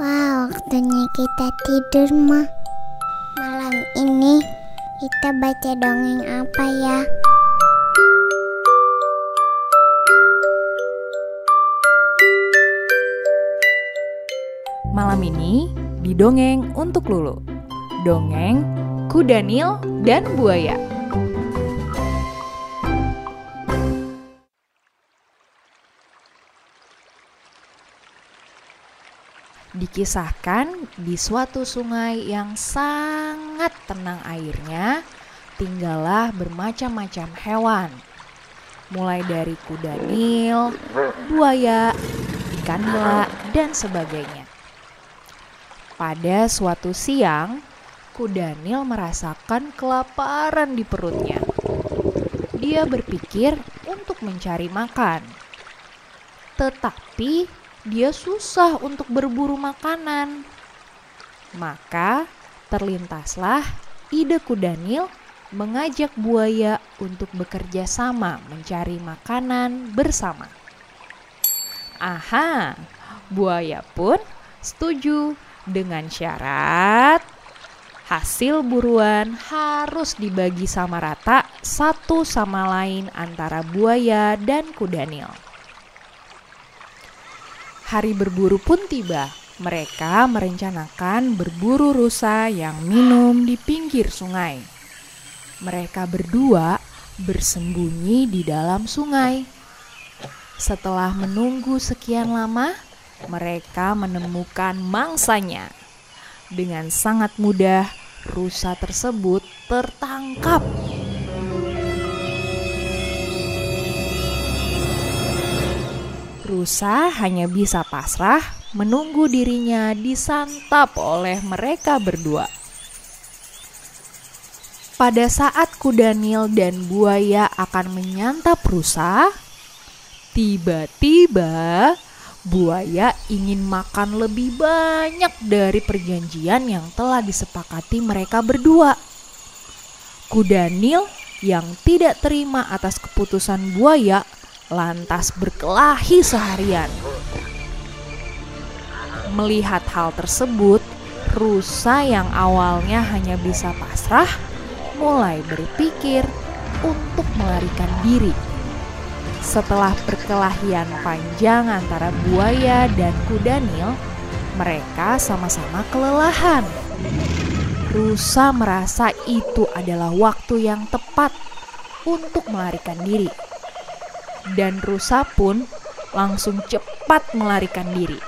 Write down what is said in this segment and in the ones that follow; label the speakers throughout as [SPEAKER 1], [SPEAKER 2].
[SPEAKER 1] Wah, waktunya kita tidur mah. Malam ini kita baca dongeng apa ya?
[SPEAKER 2] Malam ini didongeng untuk Lulu. Dongeng Kudanil dan Buaya. Dikisahkan di suatu sungai yang sangat tenang airnya, tinggallah bermacam-macam hewan. Mulai dari kuda nil, buaya, ikan nila, dan sebagainya. Pada suatu siang, kuda nil merasakan kelaparan di perutnya. Dia berpikir untuk mencari makan. Tetapi dia susah untuk berburu makanan. Maka terlintaslah ide Kudanil mengajak buaya untuk bekerja sama mencari makanan bersama. Aha, buaya pun setuju dengan syarat hasil buruan harus dibagi sama rata satu sama lain antara buaya dan Kudanil. Hari berburu pun tiba. Mereka merencanakan berburu rusa yang minum di pinggir sungai. Mereka berdua bersembunyi di dalam sungai. Setelah menunggu sekian lama, mereka menemukan mangsanya. Dengan sangat mudah, rusa tersebut tertangkap. Rusa hanya bisa pasrah menunggu dirinya disantap oleh mereka berdua. Pada saat Kudanil dan buaya akan menyantap rusa, tiba-tiba buaya ingin makan lebih banyak dari perjanjian yang telah disepakati mereka berdua. Kudanil yang tidak terima atas keputusan buaya lantas berkelahi seharian. Melihat hal tersebut, rusa yang awalnya hanya bisa pasrah mulai berpikir untuk melarikan diri. Setelah perkelahian panjang antara buaya dan kudanil, mereka sama-sama kelelahan. Rusa merasa itu adalah waktu yang tepat untuk melarikan diri dan rusa pun langsung cepat melarikan diri.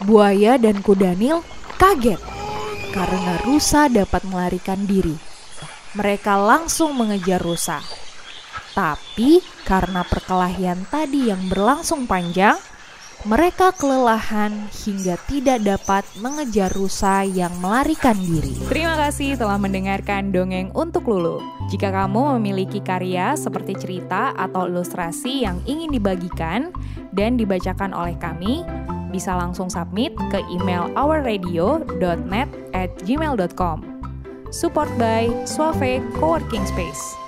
[SPEAKER 2] Buaya dan kudanil kaget karena rusa dapat melarikan diri. Mereka langsung mengejar rusa. Tapi karena perkelahian tadi yang berlangsung panjang, mereka kelelahan hingga tidak dapat mengejar rusa yang melarikan diri. Terima kasih telah mendengarkan dongeng untuk Lulu. Jika kamu memiliki karya seperti cerita atau ilustrasi yang ingin dibagikan dan dibacakan oleh kami, bisa langsung submit ke email ourradio.net at gmail.com. Support by Suave Coworking Space.